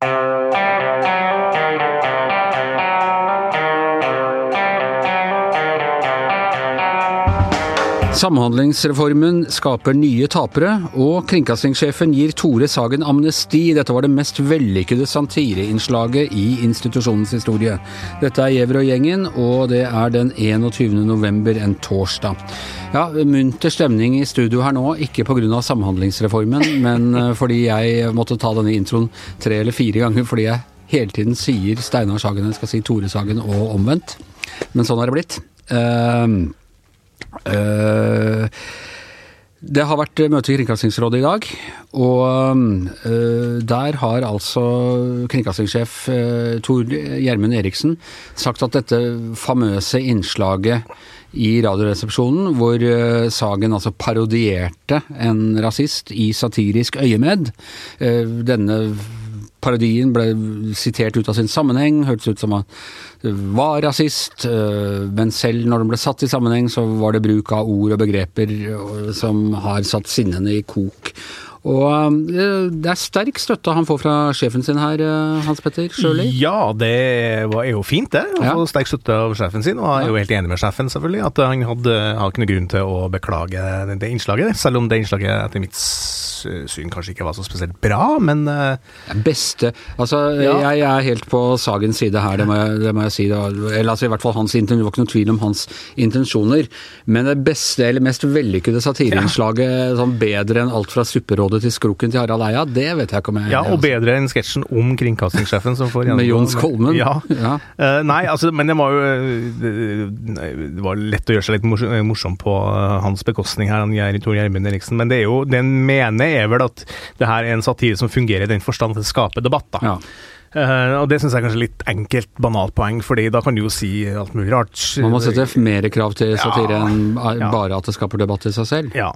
Uh... Samhandlingsreformen skaper nye tapere, og kringkastingssjefen gir Tore Sagen amnesti. Dette var det mest vellykkede satireinnslaget i institusjonens historie. Dette er Gjever og gjengen, og det er den 21. november, en torsdag. Ja, munter stemning i studio her nå, ikke pga. Samhandlingsreformen, men eh, fordi jeg måtte ta denne introen tre eller fire ganger fordi jeg hele tiden sier Steinar Sagen, jeg skal si Tore Sagen og omvendt. Men sånn har det blitt. Uh, Uh, det har vært møte i Kringkastingsrådet i dag, og uh, der har altså kringkastingssjef uh, Tor Gjermund Eriksen sagt at dette famøse innslaget i Radioresepsjonen, hvor Sagen altså parodierte en rasist i satirisk øyemed. Denne parodien ble sitert ut av sin sammenheng, hørtes ut som han var rasist, eh, men selv når den ble satt i sammenheng, så var det bruk av ord og begreper eh, som har satt sinnene i kok. Og eh, det er sterk støtte han får fra sjefen sin her, Hans Petter Sjøli? Ja, det er jo fint det, å få sterk støtte av sjefen sin. Og jeg er jo helt enig med sjefen, selvfølgelig, at han hadde, hadde ikke noen grunn til å beklage det innslaget. Selv om det innslaget etter mitt syn kanskje ikke var så spesielt bra, men Beste Altså, ja. jeg er helt på Sagens side her, det må jeg, det må jeg si. Eller altså i hvert fall hans intensjoner. det var ikke noen tvil om hans intensjoner. Men det beste eller mest vellykkede satireinnslaget, ja. sånn bedre enn alt fra Supperådet til Skroken til Harald Eia, det vet jeg ikke om jeg Ja, og bedre enn sketsjen om kringkastingssjefen som får gjennom Med Jons Kolmen. Ja. ja. Uh, nei, altså, men det var jo Det var lett å gjøre seg litt morsom på hans bekostning her, han Tor Gjermund Eriksen, men det er jo den mener er vel at det her er en satire som fungerer i den forstand at det skaper debatt. da. Ja. Uh, og det syns jeg er kanskje litt enkelt, banalt poeng, fordi da kan du jo si alt mulig rart. Man må sette mer krav til satire ja, enn bare at det skaper debatt i seg selv. Ja,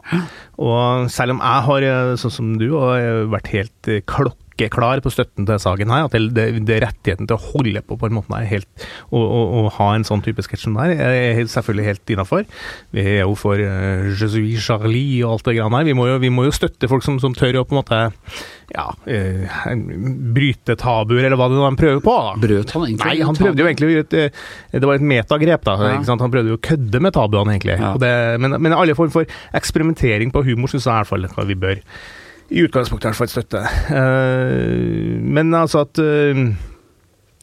og selv om jeg har, eh, sånn som du, har vært helt eh, klokk klar på støtten til saken her. At det, det, er rettigheten til å holde på på en måte er helt Å, å, ha en sånn type sketsj som det her, er selvfølgelig helt innafor. Vi er jo for uh, Jesuit Charlie og alt det grann her. Vi må, jo, vi må jo støtte folk som, som, tør å på en måte ja, uh, bryte tabuer, eller hva det er han prøver på. Da. Brøt han egentlig? Nei, han prøvde jo egentlig et, Det var et metagrep, da. Ja. Han prøvde jo å kødde med tabuene, egentlig. Ja. Det, men, men alle form for eksperimentering på humor syns jeg i hvert fall vi bør i utgangspunktet i hvert fall støtte. Uh, men altså at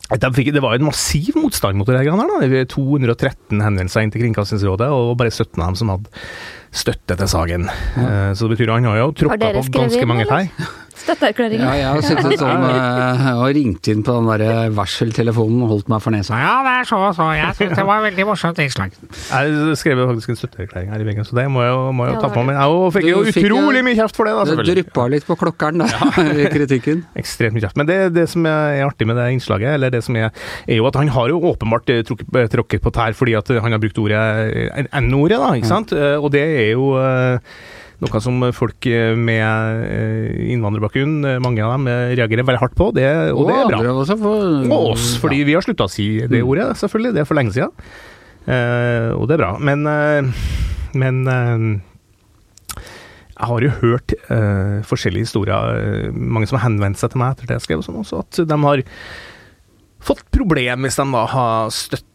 de Fikk, det var en massiv motstand mot det her. da. 213 henvendelser inn til Kringkastingsrådet, og bare 17 av dem som hadde støtte til Sagen. Ja. Uh, så det betyr at han har jo tråkka på ganske mange tær. Støtteerklæringer. Ja, jeg har sittet sånn og ringt inn på den der varseltelefonen og holdt meg for nesa. Ja, det er så og så. Jeg syns det var veldig morsomt innslag. Jeg skrev faktisk en støtteerklæring her i veggen, så det må jeg jo, må jeg jo ta på meg. Jeg fikk jo utrolig mye kjeft for det, da. selvfølgelig. Det dryppa litt på klokkeren da, i kritikken. Ekstremt mye kjeft. Men det, det, som er artig med det innslaget, eller det som er, er jo at han har jo åpenbart eh, eh, tråkket på tær fordi at han har brukt ordet N-ordet, da, ikke sant. Mm. Og det er jo noe som folk med eh, innvandrerbakgrunn, eh, mange av dem, eh, reagerer veldig hardt på, det, og, og det er bra. For, og oss, fordi ja. vi har slutta å si det mm. ordet, selvfølgelig. Det er for lenge siden. Uh, og det er bra. Men, uh, men uh, jeg har jo hørt forskjellige historier, mange som har henvendt seg til meg etter det jeg skrev, og sånn også, at de har fått problem hvis de da har støtta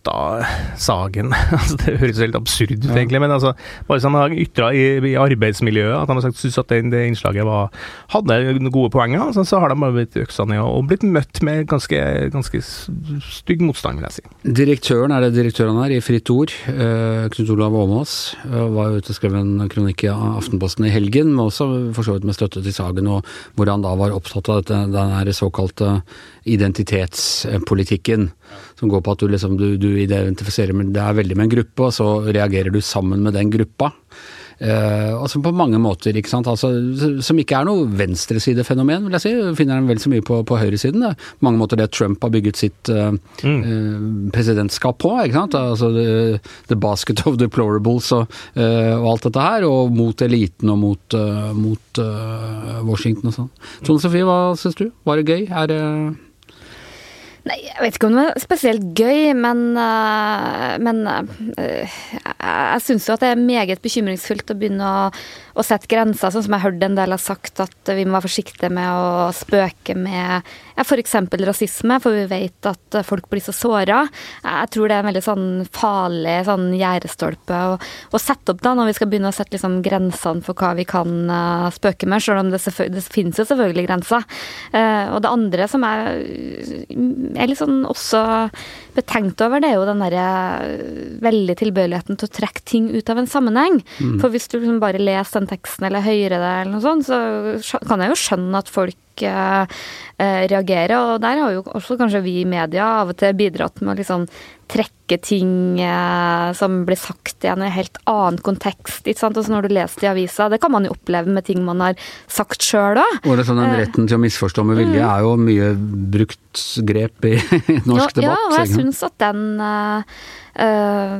saken. altså, det høres helt absurd ut, ja. egentlig, men altså, bare de har ytra i, i, arbeidsmiljøet at de har sagt syntes at det, det, innslaget var, hadde gode poenger, altså, så har de bare blitt øksa ned og blitt møtt med ganske, ganske stygg motstand, vil jeg si. Direktøren, er det direktøren her, i Fritt Ord, uh, Knut Olav Åmås, uh, var ute og skrev en kronikk i Aftenposten i helgen, men også for så vidt med støtte til Sagen, og hvor han da var opptatt av dette, den såkalte identitetspolitikken. Som går på at du, liksom, du, du identifiserer med, det er veldig med en gruppe, og så reagerer du sammen med den gruppa. Uh, altså på mange måter, ikke sant, altså, som ikke er noe venstresidefenomen, vil jeg si. Finner den vel så mye på, på høyresiden. Det. mange måter det Trump har bygget sitt uh, mm. uh, presidentskap på. ikke sant, altså the, the basket of deplorables og, og, alt dette her. Og mot eliten og mot, mot Washington og sånn. Tone Sofie, hva syns du? Var det gøy? Er det Nei, jeg vet ikke om det var spesielt gøy, men, uh, men uh, jeg syns jo at det er meget bekymringsfullt å begynne å, å sette grenser, sånn som jeg hørte en del har sagt, at vi må være forsiktige med å spøke med ja, f.eks. rasisme, for vi vet at folk blir så såra. Jeg tror det er en veldig sånn farlig sånn gjerdestolpe å, å, sette opp da, når vi skal begynne å sette liksom, grensene for hva vi kan uh, spøke med, selv om det, det finnes jo selvfølgelig grenser. Uh, og det andre som er, er litt sånn også betenkt over, det er jo den derre veldig tilbøyeligheten til å trekke ting ut av en sammenheng. Mm. For hvis du liksom bare leser den teksten eller hører det, eller noe sånt, så kan jeg jo skjønne at folk eh, reagerer. Og der har jo også kanskje vi i media av og til bidratt med å liksom trekke ting eh, som blir sagt i en helt annen kontekst. ikke sant? Også når du leser det i avisa, det kan man jo oppleve med ting man har sagt sjøl òg. Og det sånn, den retten til å misforstå med vilje mm. er jo mye brukt grep i norsk debatt. Ja, og jeg syns at den Uh,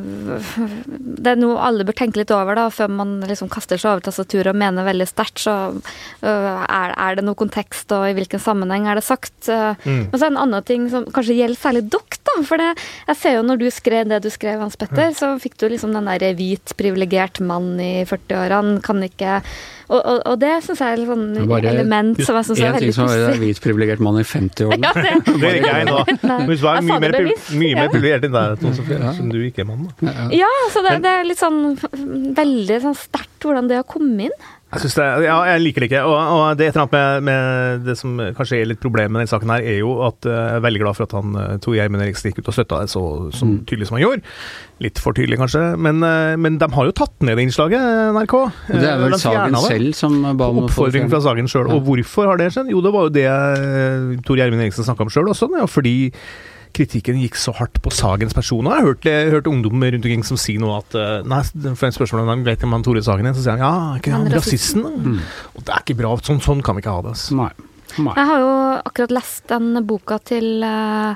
det er noe alle bør tenke litt over da, før man liksom kaster seg over tastaturet og mener veldig sterkt. Så uh, er, er, det noe kontekst, og i hvilken sammenheng er det sagt? Uh, mm. Men så er det en annen ting som kanskje gjelder særlig dere, da. For det, jeg ser jo når du skrev det du skrev, Hans Petter, mm. så fikk du liksom den der hvit, privilegert mann i 40-årene, kan ikke og, og, og, det syns jeg er et sånn element som jeg syns er veldig pussig. En ting som er hvit privilegert mann i 50-årene. Ja, det, det er ikke jeg nå. Hvis du er mye mer, mye mer privilegert enn deg, Sofie, som du ikke er mann, da. Ja, så det, det er litt sånn veldig sånn sterkt hvordan det har kommet inn. Jeg, det, ja, jeg liker det ikke. Og, og det, med, med det som kanskje er litt problemet med denne saken her, er jo at eh, jeg er veldig glad for at han eh, Tor Gjermund Eriksen gikk ut og støtta det så, så mm. tydelig som han gjorde. Litt for tydelig, kanskje. Men, eh, men de har jo tatt ned det innslaget, NRK. Det er vel Sagen selv som ba om Oppfordring fra Sagen sjøl. Ja. Og hvorfor har det skjedd? Jo, det var jo det Tor Gjermund Eriksen snakka om sjøl også, fordi kritikken gikk så hardt på Sagens person. Og jeg har hørt, jeg har hørt ungdom rundt omkring som sier noe at eh, Nei, for en spørsmål om vet om han Tore Sagen er, så sier han ja, er ikke han rasisten? Mm. Og det er ikke bra. Sånn, sånn kan vi ikke ha det. Altså. Nei. Nei. Jeg har jo akkurat lest den boka til uh,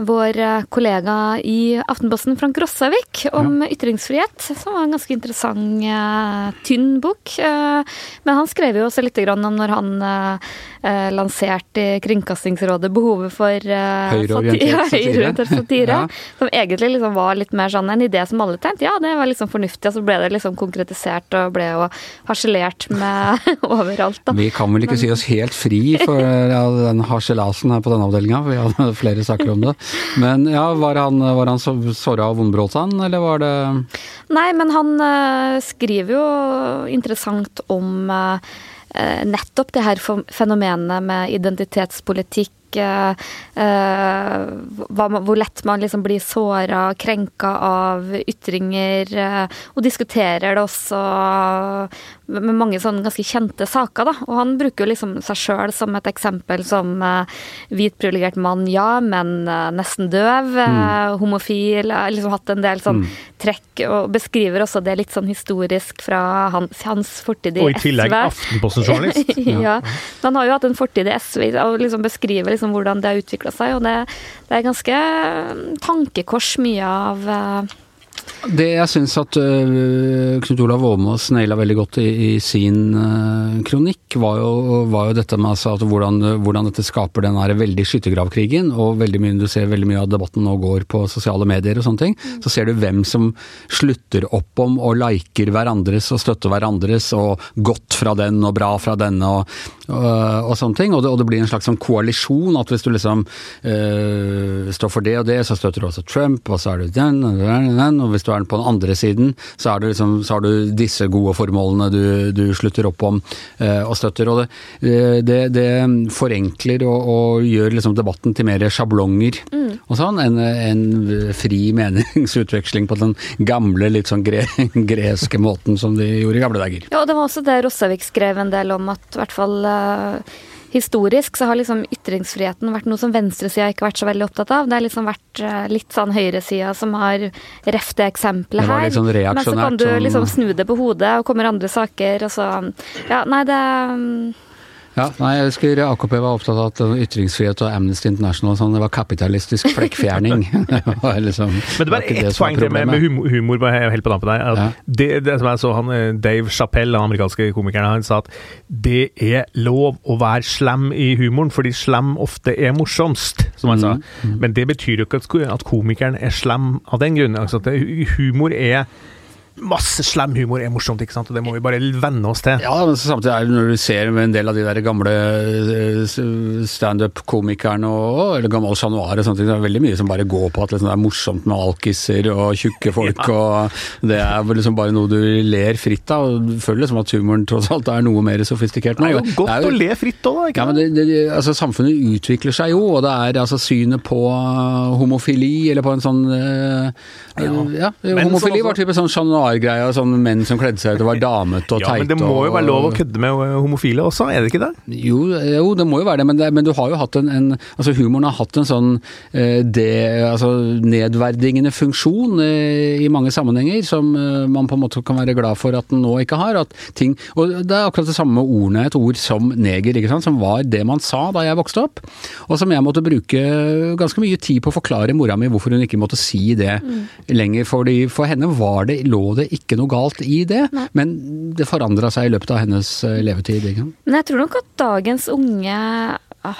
vår eh, kollega i Aftenposten, Frank Rossavik, om ja. ytringsfrihet. Som var en ganske interessant, uh, tynn bok. Uh, men han skrev jo også litt om når han uh, lanserte i Kringkastingsrådet behovet for høyreorientert satire. Ja, satire ja. Som egentlig liksom var litt mer sånn en idé som alle tenkte ja, det var liksom fornuftig. Og så ble det liksom konkretisert og ble jo harselert med overalt. Da. Vi kan vel ikke men, si oss helt fri for ja, den harselasen her på denne avdelinga. Vi hadde flere saker om det. Men ja, var han, var han såra og vondbråt, han, eller var det Nei, men han uh, skriver jo interessant om uh, nettopp det her fenomenet med identitetspolitikk uh, hvor lett man liksom blir såra, krenka av ytringer, uh, og diskuterer det også med mange sånne ganske kjente saker, da. Og han bruker jo liksom seg sjøl som et eksempel som uh, hvit privilegert mann, ja, men nesten døv, mm. homofil, liksom hatt en del sånn mm. trekk, og beskriver også det litt sånn historisk fra hans, hans fortid i SV. Og i tillegg Aftenposten-journalist. ja. ja. Han har jo hatt en fortid i SV, og liksom beskriver liksom hvordan det har utvikla seg. Og det, det, er ganske tankekors mye av uh, det jeg syns at uh, Knut Olav Åmås naila veldig godt i, i sin uh, kronikk, var jo, var jo, dette med altså, hvordan, hvordan, dette skaper den her veldig skyttergravkrigen, og veldig mye, du ser veldig mye av debatten nå går på sosiale medier og sånne ting. Mm. Så ser du hvem som slutter opp om og liker hverandres og støtter hverandres, og godt fra den og bra fra denne og, og, og sånne ting. Og det, og det, blir en slags sånn koalisjon, at hvis du liksom uh, står for det og det, så støtter du også Trump, og så er du den og den, og den og hvis du er på den andre siden, så, liksom, så har du disse gode formålene du, du slutter opp om eh, og støtter. Og det, det, det forenkler og, og, gjør liksom debatten til mer sjablonger mm. og sånn, enn en fri meningsutveksling på den gamle, litt sånn gre, greske måten som de gjorde i gamle dager. Ja, og det var også det Rossavik skrev en del om, at i hvert fall uh historisk så har liksom ytringsfriheten vært noe som venstresida ikke har vært så veldig opptatt av. Det har liksom vært eh, litt sånn høyresida som har reft det eksempelet her. Det sånn Men så kan du liksom snu det på hodet, og kommer andre saker, og så Ja, nei, det ja, nei, jeg husker AKP var opptatt av at ytringsfrihet og Amnesty International sånn, det var kapitalistisk flekkfjerning. det var liksom, Men det var ett poeng til med, med humor, humor helt på dampen der. Ja. Det, det, som jeg så han, eh, Dave Chappelle, den amerikanske komikeren, han sa at det er lov å være slem i humoren, fordi slem ofte er morsomst, som han mm. sa. Mm. Men det betyr jo ikke at, at komikeren er slem av den grunn. Altså, humor er masse slem humor er morsomt, ikke sant? og det må vi bare venne oss til. Ja, men samtidig er det når du ser med en del av de der gamle eh, standup-komikerne og eller Gamal Noir og sånne ting, det er veldig mye som bare går på at liksom, det er morsomt med alkiser og tjukke folk, ja. og det er liksom bare noe du ler fritt av. og Du føler liksom at humoren tross alt er noe mer sofistikert nå. Det er jo godt er jo, å le fritt òg, da. ikke ja, men det, det, altså, Samfunnet utvikler seg jo, og det er altså synet på homofili, eller på en sånn øh, ja. ja homofili var type sånn Chat Noir-greie, sånn menn som kledde seg ut og var damete og teite. Ja, men det må jo være lov å kødde med homofile også, er det ikke det? Jo, jo det må jo være det, men, det, men du har jo hatt en, en, Altså humoren har hatt en sånn eh, det, altså, nedverdigende funksjon eh, i mange sammenhenger, som eh, man på en måte kan være glad for at den nå ikke har. At ting, og det er akkurat det samme med ordene, et ord som neger, ikke sant, som var det man sa da jeg vokste opp, og som jeg måtte bruke ganske mye tid på å forklare mora mi hvorfor hun ikke måtte si det mm. lenger. Fordi for henne var det, lå det ikke noe galt i det, Nei. men det forandra seg i løpet av hennes eh, levetid. Ikke? Men jeg tror nok at dagens unge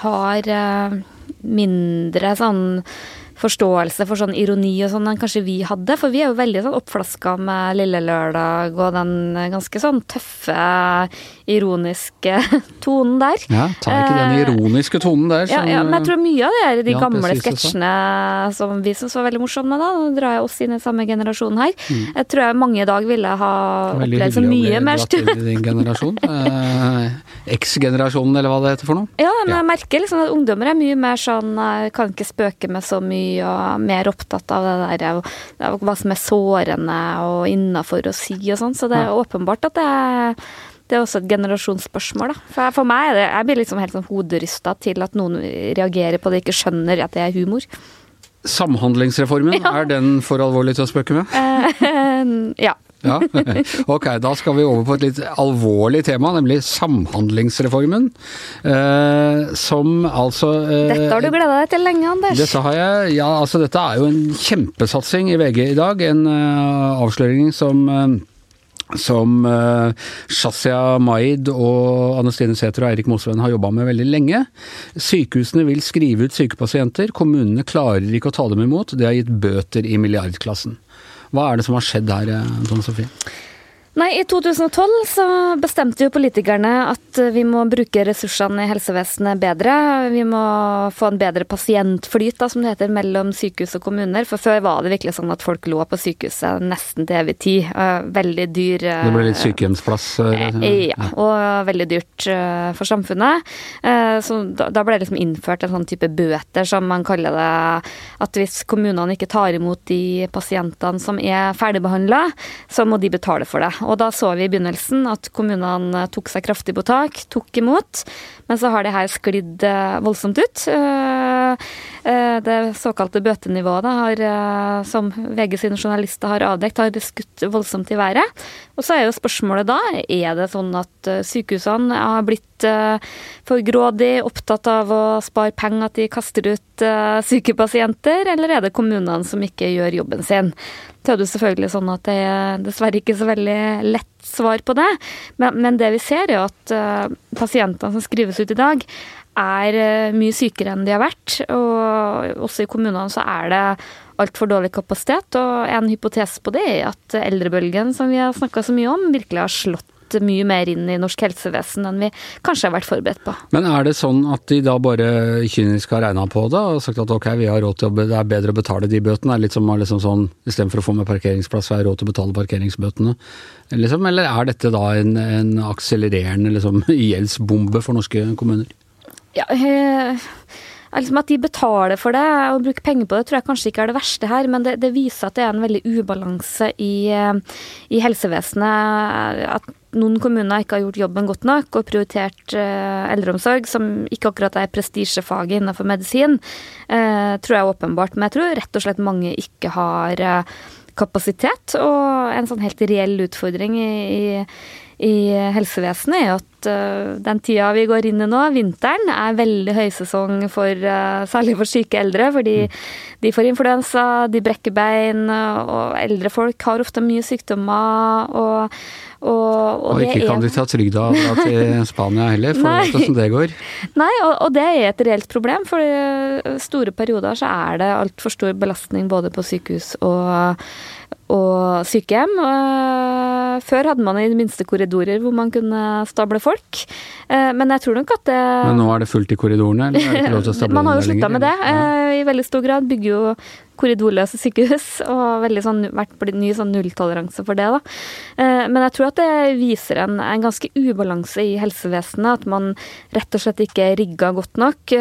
har eh, mindre sånn forståelse for sånn ironi og sånn enn kanskje vi hadde. For vi er jo veldig sånn oppflaska med Lille Lørdag og den ganske sånn tøffe, ironiske tonen der. Ja, ta ikke den eh, ironiske tonen der. Som, ja, ja, men jeg tror mye av det er de ja, gamle sketsjene som vi syntes var veldig morsomme, da. Nå drar jeg oss inn i samme generasjon her. Mm. Jeg tror jeg mange i dag ville ha opplevd så mye mer stund. Veldig hyggelig å bli dratt inn i din generasjon. Eh, X-generasjonen, eller hva det heter for noe. Ja, men jeg merker liksom at ungdommer er mye mer sånn kan ikke spøke med så mye og mer opptatt av det der hva som er sårende og innafor å si og sånn. Så det er åpenbart at det er, det er også et generasjonsspørsmål, da. For, for meg er det Jeg blir liksom helt sånn hoderysta til at noen reagerer på det, ikke skjønner at det er humor. Samhandlingsreformen, ja. er den for alvorlig til å spøke med? ja. Ja, ok. Da skal vi over på et litt alvorlig tema, nemlig Samhandlingsreformen. Uh, som altså uh, Dette har du gleda deg til lenge, Anders. Dette har jeg. Ja, altså dette er jo en kjempesatsing i VG i dag. En avsløring som som uh, Shazia Maid og Anne Stine Sæther og Eirik Mosveen har jobba med veldig lenge. Sykehusene vil skrive ut sykepasienter, kommunene klarer ikke å ta dem imot. Det har gitt bøter i milliardklassen. Hva er det som har skjedd her, eh, Tone Sofie? Nei, I 2012 så bestemte jo politikerne at vi må bruke ressursene i helsevesenet bedre. Vi må få en bedre pasientflyt, da, som det heter, mellom sykehus og kommuner. For før var det virkelig sånn at folk lå på sykehuset nesten til evig tid. Veldig dyr Det ble litt sykehjemsplass? Ja, og veldig dyrt for samfunnet. Så da ble det liksom innført en sånn type bøter, som man kaller det. At hvis kommunene ikke tar imot de pasientene som er ferdigbehandla, så må de betale for det. Og da så vi i begynnelsen at kommunene tok seg kraftig på tak, tok imot. Men så har det her sklidd eh, voldsomt ut. Eh, eh, det såkalte bøtenivået har, som VG sine journalister har avdekt, har skutt voldsomt i været. Og så er jo spørsmålet da, er det sånn at sykehusene har blitt for grådig, opptatt av å spare penger, at de kaster ut syke pasienter, eller er det kommunene som ikke gjør jobben sin? Det er jo selvfølgelig sånn at det er dessverre ikke så veldig lett svar på det. Men, men det vi ser, er at pasientene som skrives ut i dag, er uh, mye sykere enn de har vært. Og også i kommunene så er det altfor dårlig kapasitet. Og en hypotese på det er at eldrebølgen, som vi har snakka så mye om, virkelig har slått mye mer inn i norsk helsevesen enn vi kanskje har vært forberedt på. Men er det sånn at de da bare kynisk har regna på det og sagt at ok, vi har råd til å, det er bedre å betale de bøtene? Er litt som liksom sånn istedenfor å få med parkeringsplass, så har jeg råd til å betale parkeringsbøtene? Liksom, eller er dette da en, en akselererende liksom, gjeldsbombe for norske kommuner? Ja, eh, liksom At de betaler for det og bruker penger på det, tror jeg kanskje ikke er det verste her, men det, det viser at det er en veldig ubalanse i, eh, i, helsevesenet. At noen kommuner ikke har gjort jobben godt nok og prioritert uh, eldreomsorg, som ikke akkurat er prestisjefaget innenfor medisin, tror jeg åpenbart. Men jeg tror rett og slett mange ikke har kapasitet. Og en sånn helt reell utfordring i, i, i helsevesenet er at uh, den tida vi går inn i nå, vinteren, er veldig høysesong for uh, særlig for syke eldre. Fordi mm. de får influensa, de brekker bein, og eldre folk har ofte mye sykdommer. og og, og, og ikke kan er... de ta trygda til Spania heller, for Nei. hvordan det går. Nei, og, og, det er et reelt problem. For store perioder så er det altfor stor belastning både på sykehus og og sykehjem. Før hadde man i det minste korridorer hvor man kunne stable folk. Eh, men jeg tror nok at det Men nå er det fullt i korridorene? eller er det ikke lov til å stable Man har jo slutta med det. Ja. Eh, I veldig stor grad bygger jo korridorløse sykehus, og veldig sånn, vært ny sånn nulltoleranse for det. da. Eh, men jeg tror at det viser en, en ganske ubalanse i helsevesenet, at man rett og slett ikke er rigga godt nok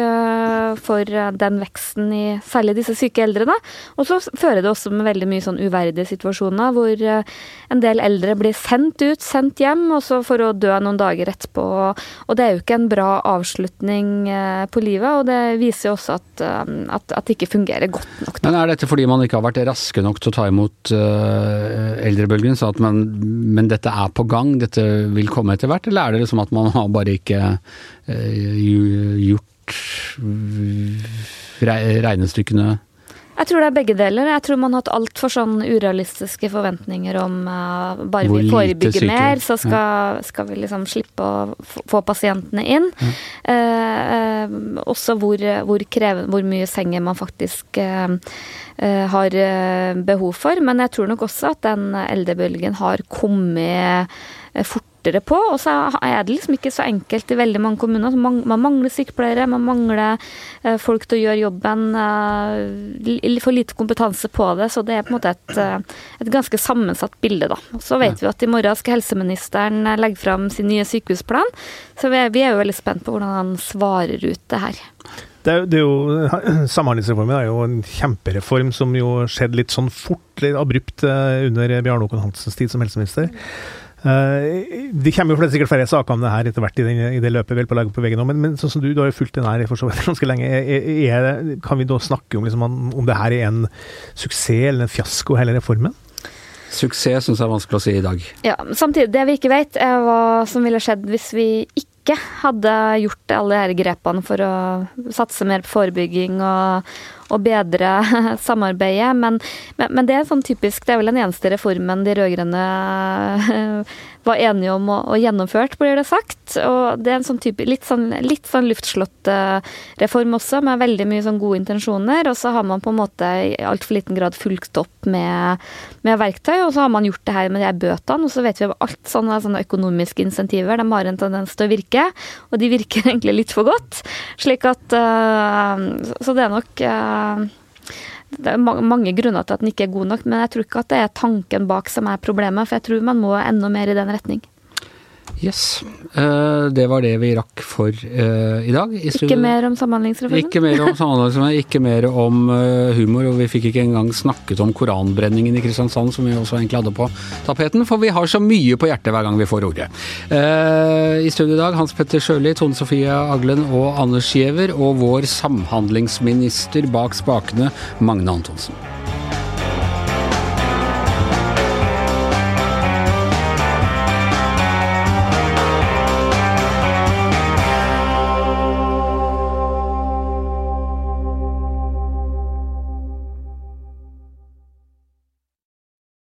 for den veksten i særlig disse syke eldre. da. Og så fører det også med veldig mye sånn uverdige situasjoner hvor eh, en del eldre blir sendt ut, sendt hjem, og så for å dø noen dager etterpå. Og det er jo ikke en bra avslutning eh, på livet, og det viser jo også at, eh, at, at det ikke fungerer godt nok. Men Er dette fordi man ikke har vært raske nok til å ta imot uh, eldrebølgen, så at man, men dette er på gang, dette vil komme etter hvert, eller er det liksom at man har bare ikke uh, gjort regnestykkene jeg tror det er begge deler. Jeg tror man har hatt altfor sånn urealistiske forventninger om uh, bare Hvor vi forebygger mer, så skal, ja. skal, vi liksom slippe å få pasientene inn. Ja. Uh, uh, også hvor, hvor, kreven, hvor, mye senger man faktisk har behov for. Men jeg tror nok også at den eldrebølgen har kommet fort fortere på. Og så er det liksom ikke så enkelt i veldig mange kommuner. Man, mangler sykepleiere, man mangler eh, folk til å gjøre jobben. Eh, for lite kompetanse på det. Så det er på en måte et, eh, et ganske sammensatt bilde, da. Og så vet vi at i morgen skal helseministeren legge fram sin nye sykehusplan. Så vi er, vi er jo veldig spent på hvordan han svarer ut det her. Det er, det er jo, Samhandlingsreformen er jo en kjempereform som jo skjedde litt sånn fort, litt abrupt under Bjarne Håkon Hansens tid som helseminister. Uh, det kommer jo sikkert flere saker om det her etter hvert i, den, i det løpet vel på legge på veggen nå, men, men, sånn som du, du har jo fulgt den her for så vidt ganske lenge. Er, er, kan vi da snakke om, liksom, om det her er en suksess eller en fiasko, hele reformen? Suksess syns jeg er vanskelig å si i dag. Ja, Samtidig, det vi ikke vet, er hva som ville skjedd hvis vi ikke hadde gjort alle disse grepene for å satse mer på forebygging og, og bedre samarbeidet. Men, men, men, det er sånn typisk, det er vel den eneste reformen de rød-grønne var enige om og, og gjennomført, blir det sagt. Og det er en sånn type, litt sånn, litt sånn luftslått reform også, med veldig mye sånn gode intensjoner. Og så har man på en måte i altfor liten grad fulgt opp med, med, verktøy, og så har man gjort det her med de bøtene. Og så vet vi at alt sånne, sånne økonomiske insentiver, de har en tendens til å virke. Og de virker egentlig litt for godt. Slik at uh, Så det er nok uh, det er mange grunner til at den ikke er god nok, men jeg tror ikke at det er tanken bak som er problemet, for jeg tror man må enda mer i den retning. Yes. Uh, det var det vi rakk for uh, i dag. I ikke mer om Samhandlingsreformen? Ikke mer om Samhandlingsreformen, ikke mer om uh, humor. Og vi fikk ikke engang snakket om koranbrenningen i Kristiansand, som vi også egentlig hadde på tapeten. For vi har så mye på hjertet hver gang vi får ordet. I studio i dag Hans Petter Sjøli, Tone Sofie Aglen og Anders Giæver. Og vår samhandlingsminister bak spakene, Magne Antonsen.